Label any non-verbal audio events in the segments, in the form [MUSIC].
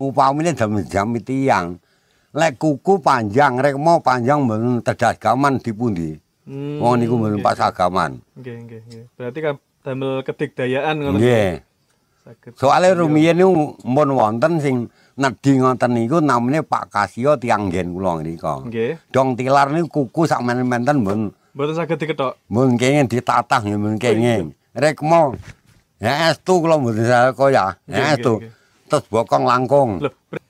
upamine jam-jam tiyang. Lek kuku panjang, rek mau panjang mboten tedas gaman di pundi. Hmm, Wong niku mboten pas agaman. Nggih, nggih, nggih. Berarti kan damel kedigdayaan ngono. Nggih. Soale rumiyin niku mun wonten sing nedhi ngoten niku namine Pak Kasio tiang gen kula ngrika. Nggih. Dong tilar niku kuku sak menen-menen mun Mboten saged diketok. mun kenging ditatah nggih mun kenging. Rek mau ya estu kula mboten saya kaya. Ya estu. nggih, Terus bokong langkung.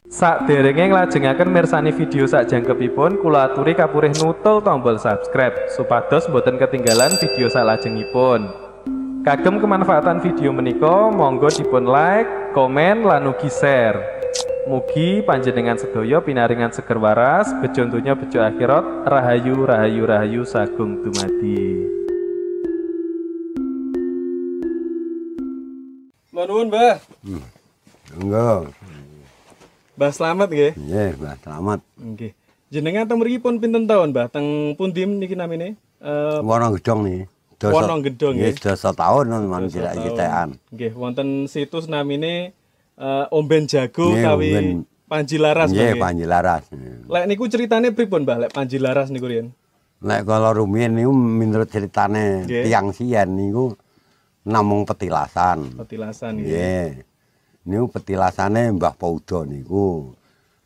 Sak derenge nglajengaken mirsani video sak jangkepipun kula aturi kapurih nutul tombol subscribe supados boten ketinggalan video salajengipun. Kagem kemanfaatan video menika monggo dipun like, komen lan ugi share. Mugi panjenengan sedaya pinaringan seger waras, bejo donya bejo akhirat, rahayu rahayu rahayu sagung dumadi. Nuwun, Mbah. Enggak. Mbah selamat nggih. Nggih, Mbah, selamat. Nggih. Jenengan teng mriki pun pinten taun, Mbah? Teng pundi niki namine? Eh Wono gedong nih. Wono Gedong, nggih. nggih. Dosa tahun man Dosa cilik-cilikan. nggih, wonten situs namine eh, Omben Jago kawi. Panji Laras, Nggih, nggih. Panji Laras. Lek niku ceritane pripun, Mbah? Lek Panji Laras niku riyen? Nek kalau rumiyin niku menurut ceritane Nggih. tiang sian niku namung petilasan. Petilasan nggih. Nggih. Niku petilasane Mbah Paudo niku.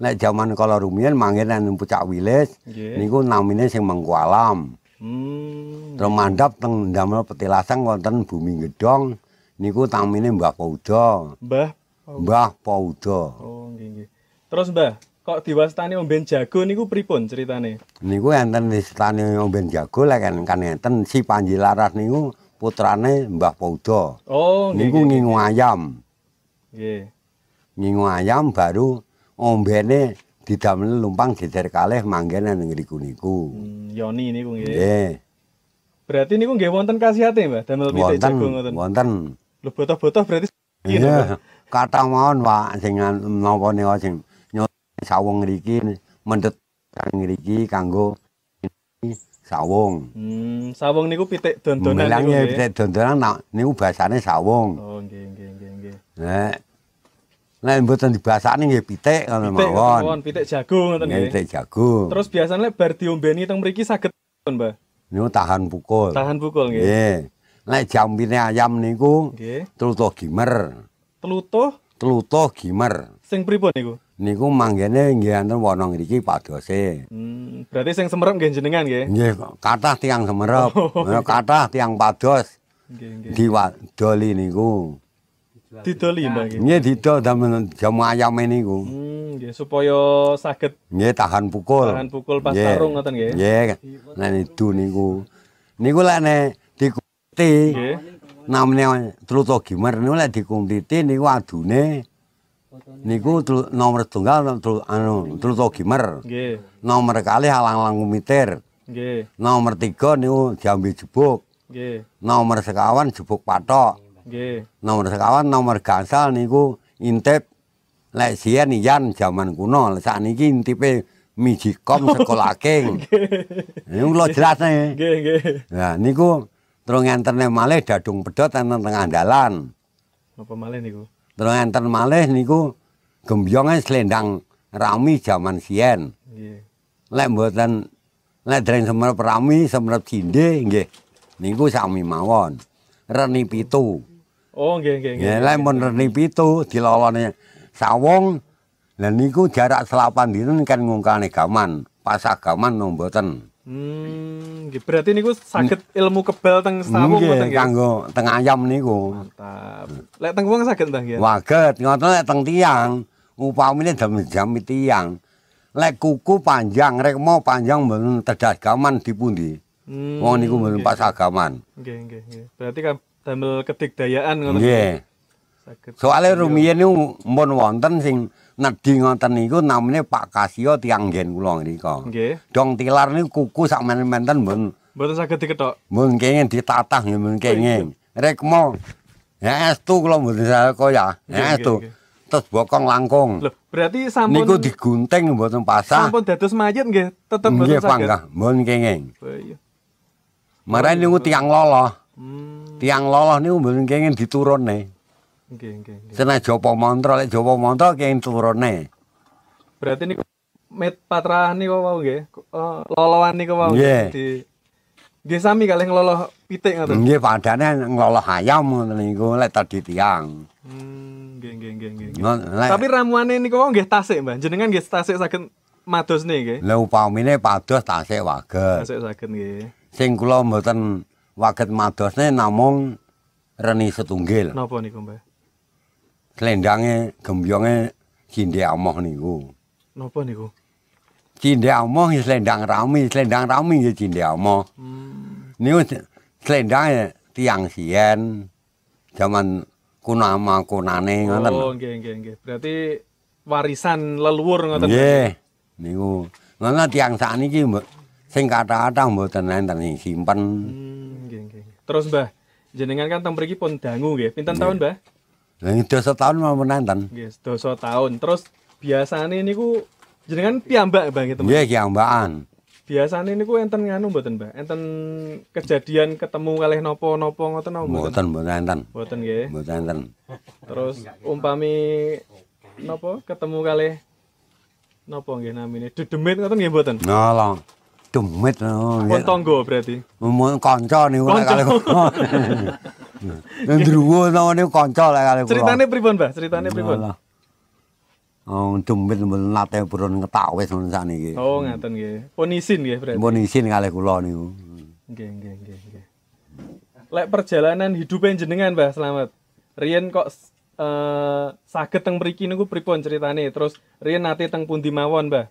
Nek jaman kalau rumiyin manggen Pucak Wilis Nggih. niku namine sing Mengku Alam. Hmm. Terus mandhap teng ndamel petilasan wonten Bumi Gedong niku tamine Mbah Paudo. Mbah. Mbah Paudo. Oh, nggih nggih. Terus, Mbah, kok diwastani Omben Jago niku pripun ceritane? Niku enten istane Omben Jago lek kan enten si Panji Laras niku putrane Mbah Paudo. Oh, nggih. Niku ngingu ayam. Nggih. Ngingu ayam baru ombene didamel lumpang gejer kalih manggen nang ngriku niku. Hmm, Yoni niku nggih. Nggih. Berarti niku nggih wonten kasihate, Mbah, damel pitik Wonten jago ngoten. wonten. Lho botoh-botoh berarti Iya. Kata mawon Pak sing napa nika sing sawung ngriki mendhet kang ngriki kanggo sawung. Hmm, sawung niku pitik dondonan Melang niku ya nggih. pitik dondonan nak- niku basane sawung. Oh, nggih nggih nggih nggih. Nek nek mboten dibasani nggih pitik ngono Pitik mawon. mawon, pitik jago ngoten Nggih pitik jago. Terus biasanya lek bar diombeni teng mriki saged Mbah. niku tahan pukul. Tahan pukul nggih. Nggih. Nek jambine ayam niku Nggih. tlutuh gimer. Telutuh Tlutuh gimer. sing pripun niku? Niku manggene nggih enten wana ngriki padose. Hmm, berarti sing semerep nggih jenengan nggih. Nggih, kathah tiang semerep. Nah, kathah tiang pados Nggih nggih. diwadoli niku. Didoli Mbah nggih. Nggih didol damen jamu ayame niku. Hmm, nggih supaya saged Nggih tahan pukul. tahan pukul pas tarung ngoten nggih. Nggih, nek itu niku. Niku lek nek dikumti Nggih. namine tluto gimer niku lek dikumtiti niku adune niku nomor tunggal tlu- anu tluto gimer. Nggih. Nomor kalih alang-alang kumitir. Nggih. Nomor tiga niku jambi jebuk. Nggih. Nomor sekawan jebuk patok. Nggih. Nomor sekawan nomor gangsal niku intip lek sian iyan jaman kuno. Lek sakniki intipe mijikom [LAUGHS] sekolah king. Niku kula jelasne. Nggih nggih. Nah niku terus ngenterne malih dadung pedhot enten tengah dalan. Apa malih niku? Terus enten malih niku gembyonge slendang rami jaman. Nggih. Lek mboten lek dereng semerep rami semerep cinde nggih. Niku sami mawon. Reni pitu. Oh, nggih nggih nggih. Lek mun reni pitu dilolone sawung. Lah niku jarak selapan dinten kan ngungkane gaman. Pas agaman no mboten. Hmm. Berarti niku saged ilmu kebal teng sawung ngoten Nggih kanggo teng ayam niku. Mantap. Lek teng wong saged Mbah nggih. Waget ngoten lek teng tiang upamine jam-jam tiang. Lek kuku panjang rek mau panjang mboten tedas gaman di pundi. Hmm, Wong niku mboten pas agaman. Nggih nggih nggih. Berarti kan damel kedigdayaan ngoten. Nggih. Saged. Soale rumiyin niku mun wonten sing nedhi ngoten niku namine Pak Kasio tiang gen kula ngrika. Nggih. Dong tilar niku kuku sak menen-menen mun Mboten saged diketok. mun kenging ditatah nggih mun kenging. Rek mau ya estu kula mboten saya kaya. Nggih, Ya estu. nggih, Terus bokong langkung. Loh, berarti sampun Niku digunting mboten pasah. sampun dados mayit nggih, tetep mboten Nggih saged. panggah mun kenging. Oh, iya. Marane niku tiang loloh. Hmm. Tiang loloh niku mboten kenging diturunne. Nggih, nggih, nggih. Seneng Japa Mantra, lek Japa Mantra ki turune. Berarti niku met patrahan niku wau nggih. Eh, loloan niku wau Nggih. di Nggih sami kalih ngeloloh pitik ngoten. Nggih padane ngelola ayam ngoten niku lek tadi tiang. Hmm, nggih nggih nggih nggih. nggih. Tapi ramuane niku wau nggih tasik, Mbah. Jenengan nggih tasik saged madosne nggih. lek upamine pados tasik waget. Tasik saged nggih. Sing kula mboten waget madosne namung reni setunggil. Napa niku, Mbah? Slendange gembyonge cindhe amoh niku. Napa niku? Cindhe amoh ya slendang rami, slendang rami ya cindhe amoh. Hmm. Niku slendange tiang sien zaman kunama kunane ngoten. Oh, nggih nggih nggih. Berarti warisan leluhur ngoten. Nggih. Niku. Ngono tiang sakniki mbok sing kata-kata mboten enten sing simpen. Hmm, nggih nggih. Terus, Mbah, jenengan kan teng mriki pun dangu nggih. Pinten tahun, Mbah? Lah dosa tahun mampun enten. Nggih, sedasa tahun. Terus biasane niku jenengan piyambak, Mbah gitu. Nggih kiambakan. Biasane niku enten nganu mboten, Mbah? Enten kejadian ketemu kalih napa-napa ngoten mboten? Mboten mboten enten. Mboten nggih. Mboten enten. Terus umpami napa ketemu kalih napa nggih namine? Dedemit ngoten nggih mboten? Nolong. Demit no. Pun tangga berarti. Mun kanca niku lek Kanca. [LAUGHS] [LAUGHS] Ndruwo to niku kanca lek kali kula. Ceritane pripun, Mbah? Ceritane pripun? Alah. Oh, mboten nate purun ketawis ngono sakniki. Oh, ngaten nggih. Pun isin nggih berarti. Pun isin kali kula niku. Nggih, nggih, nggih, nggih. Lek perjalanan hidupnya jenengan, Mbah, selamat. Riyen kok eh saged teng mriki niku pripun ceritane? Terus riyen nate teng pundi mawon, Mbah?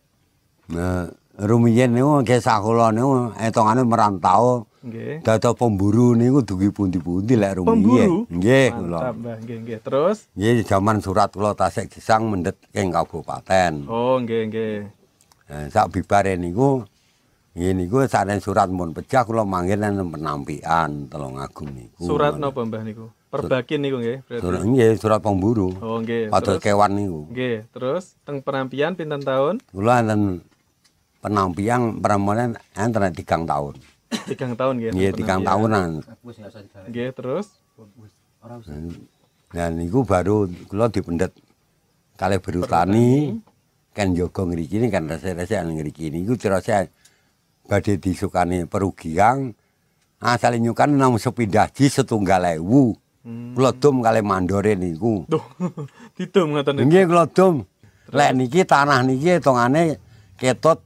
Nah, rumiyin niku kisah kula niku etongane merantau Nggih. dados pemburu niku dugi pundi-pundi lek rumiyin. Nggih kula. Nggih, nggih. Terus Nggih jaman surat kula tasik gesang mendet ing kabupaten. Oh, nggih, nggih. Nah, sak bibare niku nggih niku sanen surat mun pecah kula manggil nang penampian Telung Agung niku. Surat napa, Mbah niku? Perbakin niku nggih. Surat nggih surat pemburu. Oh, nggih. Terus kewan niku. nggih, terus teng penampian pinten tahun? Kula enten penampian pramonen enten tigang tahun. [COUGHS] Tigang tahun. Nggih teng tigang tahunan. Nggih, terus Nah niku baru kula dipendet kalih berutani kan jaga ngriki ini kan rese-rese ngriki niku terus badhe disukani perugian asale nyukan nang sepindah ji setunggal ewu. Hmm. Kula dum kalih mandore niku. Duh, [LAUGHS] didum ngoten niku. Nggih kula dum. Lek niki tanah niki hitungane ketut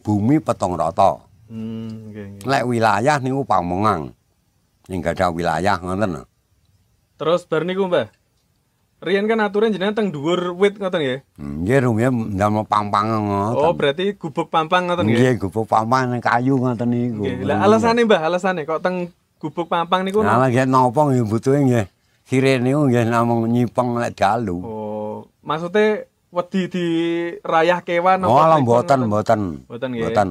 bumi petong rata. Hmm, nggih, nggih. Lek wilayah niku pamongang. Ning gadah wilayah ngoten. Terus bar niku, Mbah. Riyen kan aturan jenengan teng dhuwur wit ngoten nggih. Nggih rumiyin ndamel pampang ngoten. Oh, berarti gubuk pampang ngoten nggih. Nggih, gubuk pampang nang kayu ngoten niku. Nggih. Lah alasane, Mbah, alasane kok teng gubuk pampang niku Nah, lagi napa nggih butuhe nggih. Sire niku nggih namung nyipeng lek dalu. Oh, maksudnya wedi di rayah kewan Oh, lah mboten, mboten. Mboten nggih. Mboten.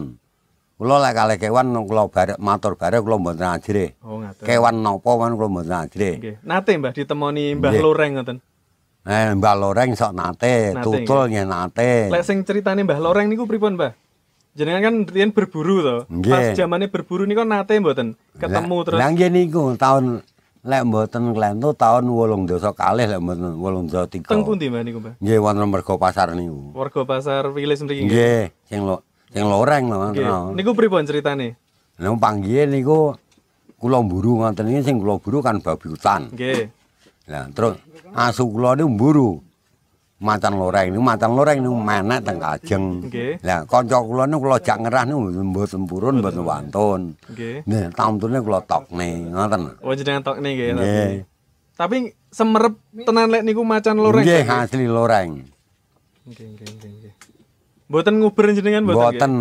Kula lek kalih kewan kula barek matur barek kula mboten ajre. Oh, ngaten. Kewan napa man kula mboten ajre. Nggih. Nate, Mbah, ditemoni Mbah. Loreng ngoten. Eh, Mbah Loreng sok nate, Nate, tutul nggih nate. Lek sing ceritane Mbah Loreng niku pripun, Mbah? Jenengan kan riyen berburu to. Pas zamane berburu niku nate mboten ketemu terus Lah nggih niku tahun lek mboten klentu tahun 8 kalih lek mboten 8 tiga. teng pundi Mbah niku, Mbah? Nggih wonten mergo pasar niku. Warga Pasar Wilis mriki nggih. Nggih, sing lo sing loreng lho Nggih. ngoten. Niku pripun ceritane? Nah panggihe niku kula mburu ngoten iki sing kula buru kan babi hutan. Nggih. Lah terus asu kula niku mburu. Macan loreng niku macan loreng niku menek teng kajeng. Nggih. Lah kanca kula niku kula jak ngerah niku mboten purun mboten wantun. Nggih. Nih tamtune kula tokne ngoten. Oh jenengan tokne nggih. Nggih. Tapi semerep tenan lek niku macan loreng. Nggih asli loreng. Nggih, nggih, nggih, nggih. Mboten nguber jenengan mboten. Mboten.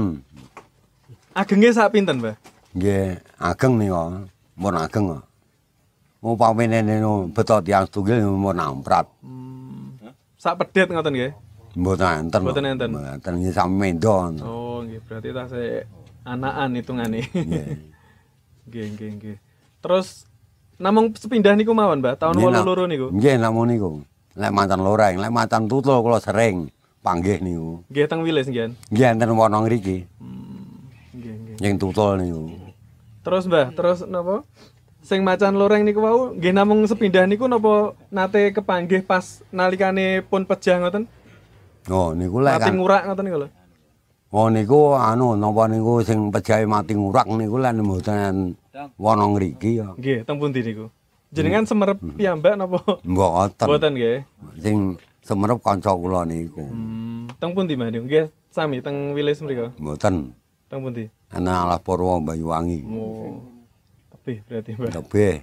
Agenge sak pinten, Mbah? Nggih, ageng nika. Mun ageng. Upamine niku beto tiyang setunggal mun namprat. Sak pedet ngoten nggih. Mboten enten. Mboten enten. Mboten nggih sami mendo. Oh, nggih, berarti tasih anakan hitungane. Nggih. [LAUGHS] Nggih, nggih, nggih. Terus namung sepindah niku mawon, Mbah, tahun Nggih, 82 niku. Nggih namun niku. Lek macan loreng, lek macan tutul kula sering panggih niku. Nggih teng Wilis nggih. Nggih enten wana ngriki Nggih, nggih. sing tutul niku. Terus, Mbah, terus napa? Sing macan loreng niku wau nggih namung sepindah niku napa nate kepanggih pas nalikane pun pejah ngoten? Oh niku lek Mati ngurak ngoten niku lho. Oh niku anu napa niku sing pejahe mati ngurak niku lan mboten wana ngriki ya. Nggih, teng pundi niku? Jenengan semerep piyambak napa? Mboten. Mboten nggih. Sing semerep kanca kula niku. Hmm, teng pundi Mbah niku? Nggih, sami teng wilayah mriku. Mboten. Teng pundi? Ana alah Purwo Banyuwangi. Oh. Tebih berarti Mbah. Tebih.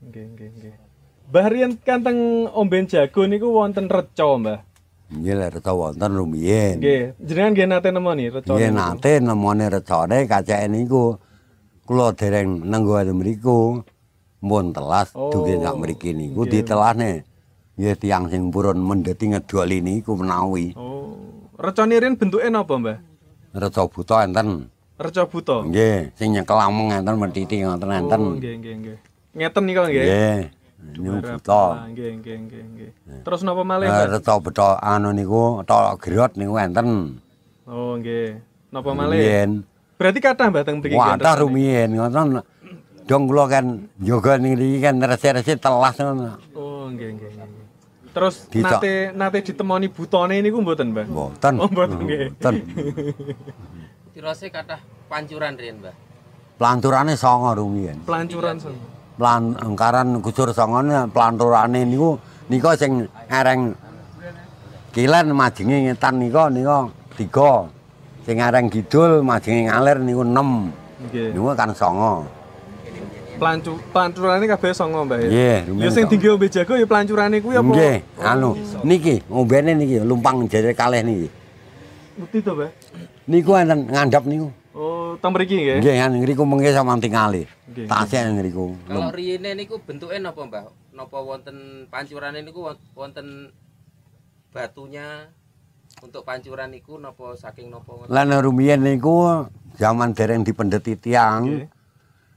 Nggih, nggih, nggih. Mbah riyen kan teng omben jago niku wonten reca, Mbah. Nggih lek reca wonten rumiyin. Nggih, jenengan nggih nate nemoni reca. Nggih nate nemone recane kacake niku kula dereng nenggo mriku mun telas Oh, duge sak mriki niku nggih. ditelasne. Nggih tiyang sing purun mendeti ngedoli niku menawi. Oh. Recane riyen bentuke napa, Mbah? Reca buta enten. Reca buta. Nggih, sing nyekel amung enten mentiti ngoten enten. Oh, nggih, nggih, nggih. Ngeten niku nggih. Nggih. Niku Barap- buta. Ah, Nggih, nggih, nggih, nggih. Terus napa malih, Eh, Mbah? Reca buta anu niku tok gerot niku enten. Oh, nggih. Napa malih? Rumiyin. Berarti kathah Mbah teng mriki. Wadah recane? rumiyin ngoten. Dong kula kan yoga niki kan resi-resi telas ngono. Oh, nggih, nggih, nggih. Terus Dicok. nate nate ditemoni butone niku mboten, Mbah? Mboten. Oh, mboten, nggih. Mboten. [LAUGHS] Tirose kathah pancuran riyen, Mbah. Planturane songo rumiyin. Pelancuran sama. Plan engkaran gusur songone planturane niku nika sing areng kilen majenge ngetan nika nika tiga. Sing areng kidul majenge ngalir niku 6. Nggih. Niku kan songo. Pelancu pelancuran ini kabeh songo, Mbah ya. Nggih, Ya rumiyin sing songo. tinggi ombe jago ya pelancurane kuwi apa? Nggih, anu niki ombene niki lumpang jere kalih niki. Bukti to, Mbah? Niku enten ngandhap niku. Oh, teng mriki nggih. Nggih, kan ngriku mengke sama tingali. Nggih. Tasih ngriku. Kalau riyene niku bentuke napa, Mbah? Napa wonten pancurane niku won- wonten batunya untuk pancuran niku napa saking napa ngoten? Lan rumiyin niku zaman dereng dipendeti tiang. Nggih.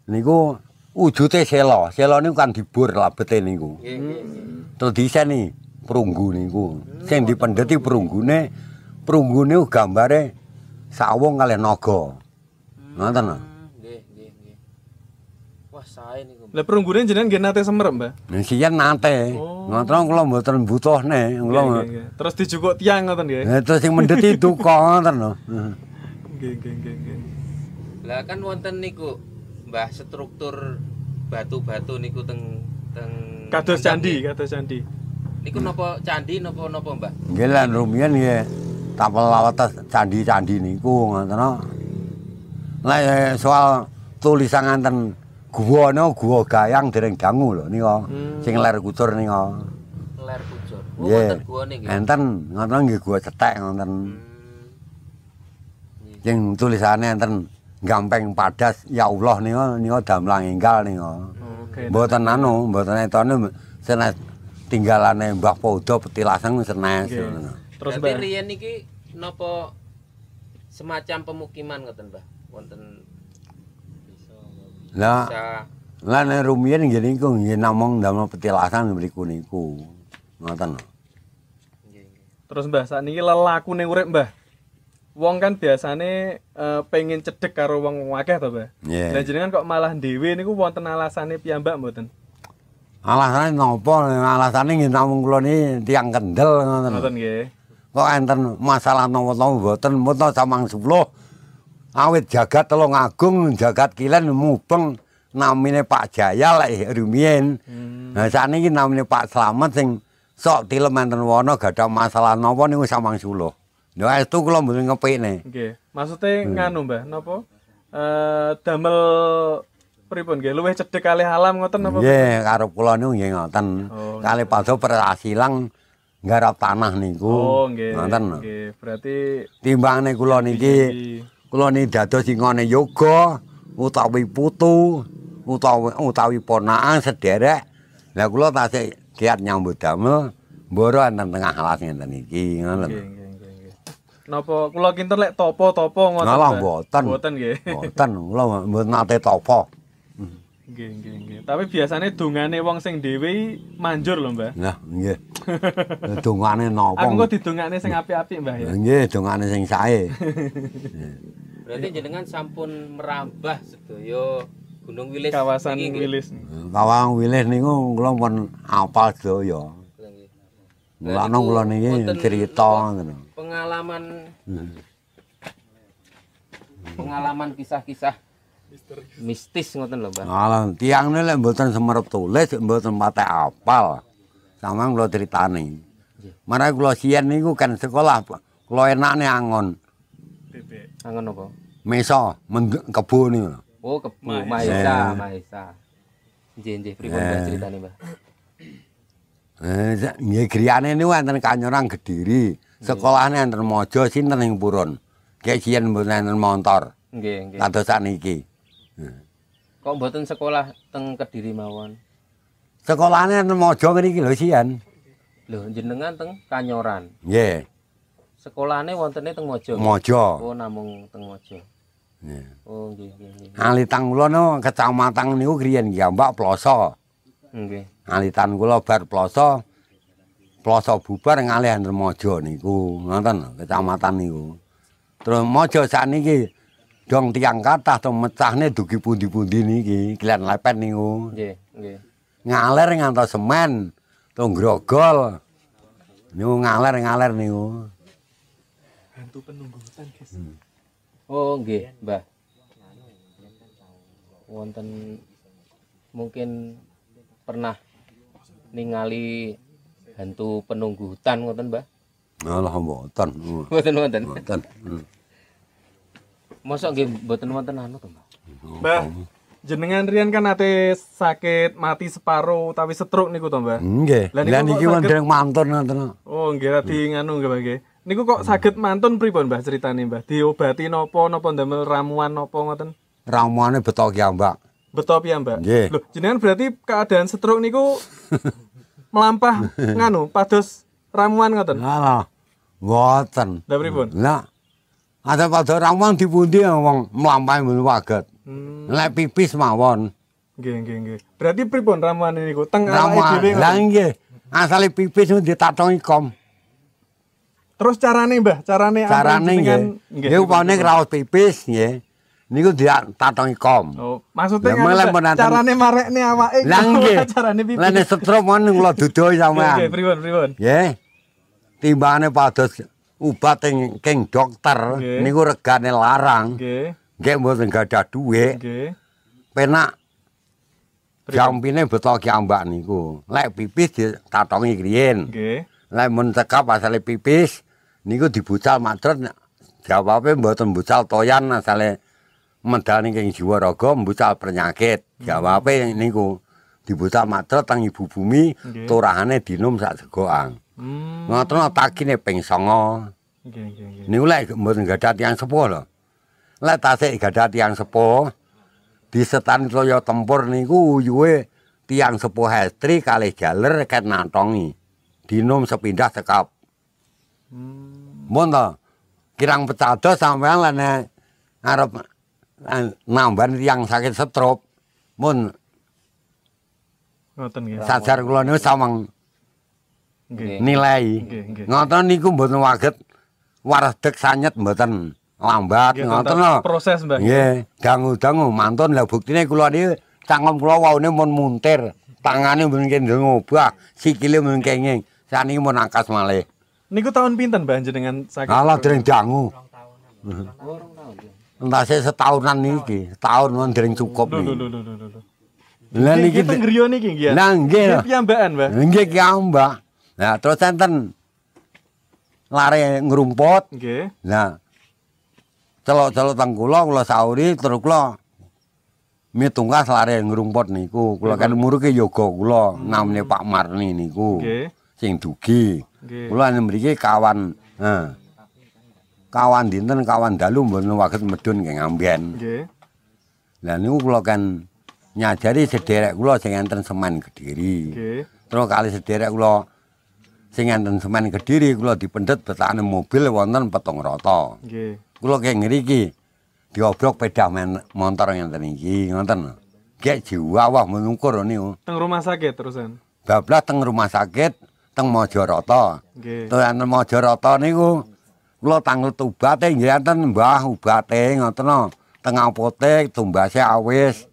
Niku wujute sela. Sela niku kan dibur labete niku. Nggih, nggih, nggih. Terus diseni perunggu niku. Sing dipendeti perunggune perunggune gambare sawung kalih naga. Ngoten lho. Hmm, Nggih, nggih, nggih. Wah, sae niku. Lah perunggune jenengan nggih nate semerep, Mbah. Nisian nate. Oh. Ngoten kula mboten butuhne. Nggih, Kula nggih, nggih. Terus dijukuk tiang ngoten nggih. Eh, terus sing mendeti [LAUGHS] duka ngoten lho. Nggih, nggih, nggih, nggih. Lah kan wonten niku, Mbah, struktur batu-batu niku teng teng Kados candi, nggih. kados candi. Niku napa candi napa napa, Mbah? Nggih lan rumiyin nggih tapel lawetes candi-candi niku ngoten. Lah eh, soal tulisan nganten guwa niku guwa gayang dereng dangu lho nika. Hmm. Sing ler kucur nika. Ler Kujur. Oh, Nggih. wonten guwane nggih. Enten ngoten nggih guwa cetek ngoten. Hmm. Sing tulisane enten gampeng padas ya Allah nika nika damlang enggal nika. Mboten anu, mboten etone senes tinggalane Mbah Paudo petilasan senes. Ngoten. Terus Berarti Mbah. riyen niki napa semacam pemukiman ngoten, Mbah? Wonten Lah bisa Lah nek rumiyin nggih niku nggih namung damel petilasan mriku niku. Ngoten. lho. nggih, nggih. Terus Mbah, sakniki lelakune urip, Mbah. Wong kan biasane eh, pengen cedek karo wong akeh to, Mbah. Nggih. Lah jenengan kok malah dhewe niku wonten alasane piyambak mboten? Alasane napa? Alasane nggih namung kula ni tiyang kendel ngoten. Mboten nggih. Kok enten masalah napa-napa mboten mboten samang 10. Awit jagat telung agung, jagat kilen mubeng namine Pak Jaya lek rumiyin. Hmm. Nah sakniki namine Pak Slamet sing sok tilem enten wana gadah masalah napa niku samang 10. Ya itu kula mboten ngepikne. Nggih. Maksudnya Hmm. nganu, Mbah, napa? Eh damel pripun nggih? Luwih cedek kalih alam ngoten napa? Nggih, karo kula niku nggih ngoten. Oh. Kali padha perasilang nggarap tanah niku. Oh, nggih. Ngoten. Nggih, berarti Timbangane kula niki kula ni dados singone yoga utawi putu utawi utawi ponakan sederek. Lah kula tasih kiat nyambut damel mboro enten tengah alas ngenten iki ngoten. Nggih, nggih, nggih. Napa kula kinten lek topo-topo ngoten. Mboten. Mboten nggih. Mboten kula mboten nate tapa. Nggih, nggih, nggih. Tapi biasane dongane wong sing dhewe manjur lho, Mbah. Nah, nggih. Dongane [LAUGHS] napa? Aku kok didongakne sing apik-apik, Mbah ya. Nggih, dongane sing sae. [LAUGHS] Berarti jenengan sampun merambah sedaya Gunung Wilis. kawasan iki nggih. Wilis. Kawang Wilis niku kula pun apal sedaya. Nggih. Mulane kula niki cerita apa? ngoten. Pengalaman Hmm. pengalaman kisah-kisah mistis ngoten lho, Mbah. Alah, tiang ini lek mboten semerep tulis, mboten patek apal. Sama kula critani. Marang kula siyen niku kan sekolah kula enakne angon. Angen apa? Mesa mend- kebo niku. Oh, kebu Mahesa. Mahesa, Mahesa. Nggih, nggih, pripun Mbah critane, Mbah? Eh, nggih griyane niku wonten Kanyorang Gediri. Sekolahane enten Mojo sinten ing purun. Kayak siyen mboten enten montor. Nggih, nggih. Kados sakniki. Kok mboten sekolah teng Kediri mawon? Sekolahane enten Mojo ngriki lho siyen. Lho, jenengan teng Kanyoran. Nggih, Sekolahane wontene teng Mojo. Mojo. Oh, namung teng Mojo. Nggih. Oh, nggih, nggih, nggih. Alitan kula niku kecamatan niku kriyen Gambak Ploso. Nggih. Alitan kula bar Ploso. Ploso bubar ngalih enten Mojo niku, ngoten kecamatan niku. Terus Mojo sakniki dong tiang kathah to mecahne dugi pundi-pundi niki, kalian lepet niku. Nggih, nggih. Ngaler ngantos semen, to grogol. Niku ngaler-ngaler niku. Hantu penunggu hutan, guys. Oh, nggih, Mbah. Wonten mungkin pernah ningali hantu penunggu hutan ngoten, Mbah? Allah mboten. Mboten wonten. Mboten. Mosok nggih mboten wonten anu to, Mbah? Mbah, jenengan riyen kan ate sakit mati separuh utawi stroke niku to, Mbah? Nggih. Lah Lah niki wonten mantun ngoten. Oh, nggih tadi nganu nggih, Mbah nggih. Niku kok saged mantun pripun, Mbah, ceritane, Mbah? Diobati napa napa ndamel ramuan napa ngoten? Ramane betok kiambak. Betul ya, Mbak? Nggih. Loh, jenengan berarti keadaan stroke niku [LAUGHS] melampah nganu pados ramuan ngoten. Alah, mboten. Lah pripun? Lah, ada pada ramuan di pundi wong mlampahi mun waget. Hmm, Lek pipis mawon. nggih nggih nggih. Berarti pripun ramuan niku? Teng awake dhewe. lah nggih. Asale pipis nu ditatongi kom. Terus carane, Mbah, carane ampun Carane nggih. Nggih upane raos pipis nggih. Niku ditatongi kom. Oh, maksudnya menaten- carane marekne awake. Lah nggih. [LAUGHS] carane pipi. Lah nek setrum mon kula dudohi Nggih, sampean. nggih, pripun pripun? Nggih. Timbangane pados obat ing king dokter Nggih. niku regane larang. Nggih, Nggih mboten gadah dhuwit. nggih. Penak jampine beto kiambak niku. Lek pipis ditatongi kriyen. Nggih. Lek mun cekap asale pipis niku dibucal madret jawabe mboten bucal toyan asale medani king jiwa raga mbucal penyakit. Jawabe niku dibucal madret teng ibu bumi Nggih. turahane dinum sak segoang. Hmm. Ngoten takine ping 9. Nggih, nggih, nggih. Niku lek mboten gadah tiyang sepuh lho. Lek tasik gadah tiyang sepuh di setan toya tempur niku uyuhe tiyang sepuh estri kalih jaler ket natongi. Dinum sepindah sekap. Hmm. Mun to kirang pecados sampean lene arep eh, nambahan tiyang sakit stroke. Mun Ngoten nggih. sajar kula niku samang Nggih. nilai. Nggih. Ngoten niku mboten waget waredeg sanyet mboten lambat ngoten lho. Proses, Mbah. Nggih, dangu-dangu mantun lah buktine kula niki cangkem kula waune mun muntir, tangane mun kene ngobah, sikile mun kenging. Saniki mun angkas malih. Niku tahun pinten, Mbah, jenengan sakit? Alah dereng dangu. Entase setahunan niki, setahun mun dereng cukup niki. lho lho lho, lho. Lah niki Kita ngriyo niki nggih. Lah nggih. Piyambakan, Mbah. Nggih ki ambak. Nah, terus enten lare ngrumput. Nggih. Nah, celok-celok teng kula kula sauri terus kula mitungkas lare ngrumput niku. Kula kan muruke yoga kula namine Pak Marni niku. Nggih. Sing dugi. Kula mriki kawan eh, kawan dinten kawan dalu mboten waget medun nggih ngamben. Nggih. Lah niku kula kan nyajari sederek kula sing enten semen Kediri. Nggih. Terus kali sederek kula sing enten semen Kediri kula dipendhet betane mobil wonten petong rata. Nggih. Kula kek ngriki diobrok pedah men motor ngenten iki ngoten. Gek jiwa wah menungkur niku. Teng rumah sakit terusan. Bablas teng rumah sakit teng Majarata. Nggih. Terus enten Majarata niku kula tanglet ubate nggih enten Mbah ubate ngoten. Teng apotek tumbase awis.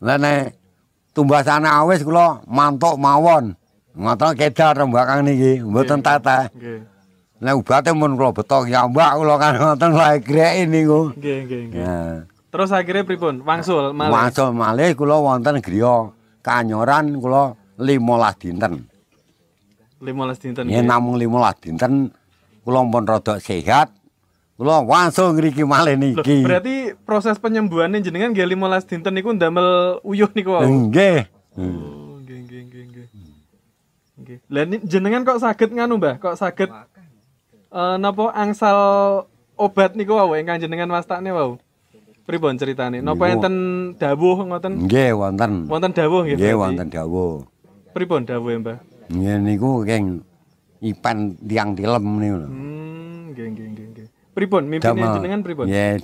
Lah nek tumbasane awis kula mantuk mawon. Ngoten kedar mbakang niki, mboten teteh. Nggih. Nek ubate mun kula beto kiambak kula kan ngoten lha greki niku. Nggih, nggih, nggih. Ya. Terus akhirnya pripun? Wangsul malih. Masuk malih kula wonten griya kanyoran kula 15 dinten. 15 dinten. Ya nggih. namung 15 dinten kula pun rada sehat. Kula wangsul ngriki malih Loh, niki. berarti proses penyembuhannya jenengan nggih 15 dinten niku ndamel uyuh niku. Nggih. Oh, Nggih. Lah jenengan kok saged nganu, Mbah? Kok saged eh napa angsal obat niku wau ingkang jenengan wastakne wau? Pripun ceritane? Napa enten dawuh ngoten? Nggih wonten. Wonten dawuh nggih. Nggih wonten dawuh. Pripun dawuhe, Mbah? Nggih niku keng ipan tiang tilem niku lho. Hmm, nggih nggih nggih nggih. Pripun mimpine jenengan pripun? Nggih.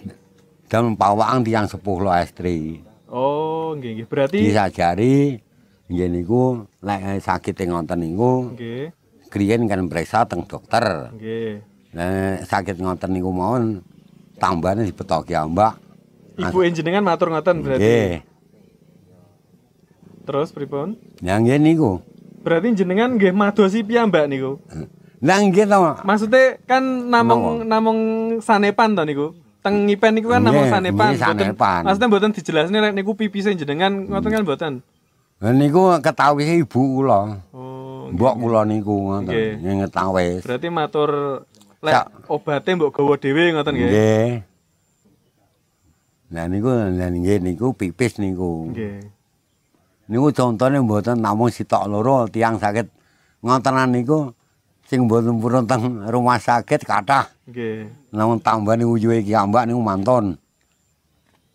Dalem pawang tiang sepuh lo estri. Oh, nggih nggih. Berarti Disajari nggih niku lek sakit ngoten niku nggih, kriyen kan periksa teng dokter. nggih. Lah sakit ngoten niku mawon tambane dipetoki ambak. Ibu jenengan matur ngoten berarti. Nggih. Terus pripun? Ya nggih niku. Berarti jenengan nggih madosi piyambak niku. Lah nggih to. Maksudnya kan namung namung sanepan to niku. Teng ngipen niku kan namung sanepan. nggih, sanepan. Maksudnya mboten dijelasne rek niku pipise jenengan ngoten kan mboten. Niku ketawis ibu kula. Oh. Mbok kula niku ngoten. Nggih. Nggih ngetawis. Berarti matur lek obate mbok gawa dhewe ngoten nggih. Nggih. Lah niku lah nggih niku pipis niku. Nggih. Niku contone mboten namung sitok loro tiang sakit ngotenan niku sing mboten purun teng rumah sakit kathah. Nggih. Namung tambani ujue iki ambak niku mantun.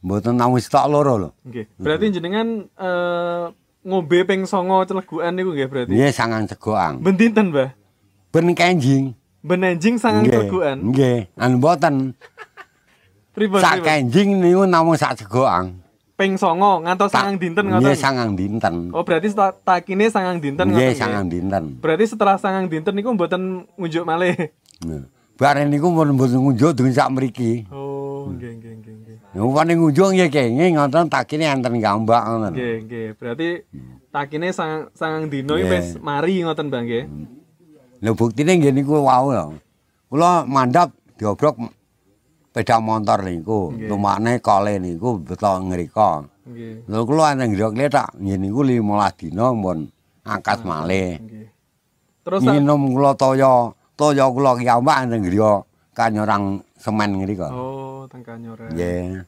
Mboten namung sitok loro lho. Nggih. Berarti jenengan eh, ngombe ping 9 celegukan niku nggih berarti. Nggih sangang cegoang. Ben dinten, Mbah? Ben kenjing. Ben enjing sangang Nggih. celegukan. Nggih, an mboten. Pripun? Sak kenjing niku namung sak cegoang. Ping 9 ngantos sangang dinten Nggih ngoten. sangang dinten. Oh, berarti takine sangang dinten ngoten Nggih nggih? sangang dinten. Berarti setelah sangang dinten niku mboten ngunjuk malih. Nah, Bareng niku mboten ngunjuk dengan sak mriki. Oh, nggih nggih nggih paling ngunjuk nggih kenging ngoten takine enten gambak ngoten. Nggih nggih. Berarti takine sangang sangang dino iki wis mari ngoten, Bang nggih. Lha buktine nggih niku wau lho. Kula mandhap diobrok sepeda motor niku. Nggih. Lumakne kole niku beto ngrika. Nggih. Lha kula ana ngrok letak nggih niku 15 dina mun angkat malih. Nggih. Terus Minum kula toya, toya kula kiambak nang griya kanyorang semen ngrika. Oh, teng Kanyoran. Nggih.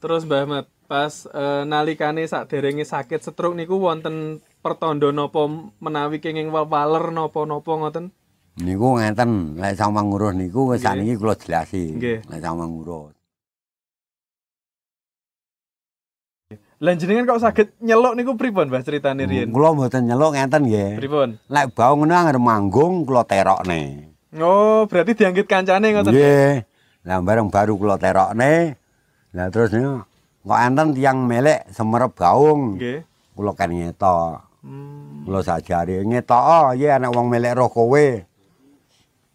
Terus Mbah Ahmad, pas eh, nalikane saderenge sakit stroke niku wonten pertanda napa menawi kenging waler napa-napa ngoten? Niku ngeten, lek sama ngurus niku wis saniki kula jelasi. Lek sama ngurus. Lah jenengan kok saged nyeluk niku pripun Mbah ceritane riyen? Kula mboten nyeluk ngeten nggih. Pripun? Lek bau ngono anger manggung kula terokne. Oh, berarti dianggit kancane ngoten. Nggih. Lah bareng baru kula terokne. Lah terus niku kok enten tiang melek semerep gaung. Nggih. Kula kan ngetok. Hmm. Kula sajari ngetok oh iya anak wong melek roh kowe.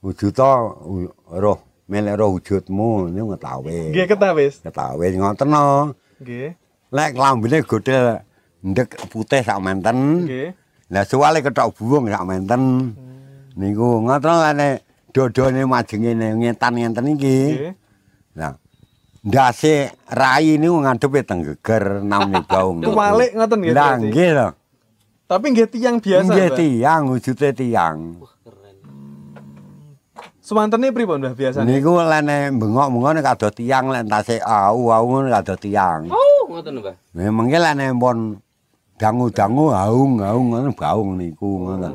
Wujuta u- roh melek roh wujudmu niku ngetawe. Nggih ketawis. Ketawe ngoten no. Nggih. Lek klambine godel ndek putih sak menten. Nggih. Lah suwale ketok buwung sak menten. Niku ngoten ane dodone majenge ngetan ngenten iki. Nggih. Lah ndase rai niku ngadepe teng geger namine gaung. Kuwalik ngoten nggih. Lah nggih lho. Tapi nggih tiyang biasa, Nggih tiyang wujude tiyang. Suwantene pripun Mbah biasane? Niku lene bengok-bengok kados tiyang lek entase au-au ngono kados tiyang. Oh, ngoten Mbah. Memangke lene pun dangu-dangu haung-haung ngono baung niku ngoten.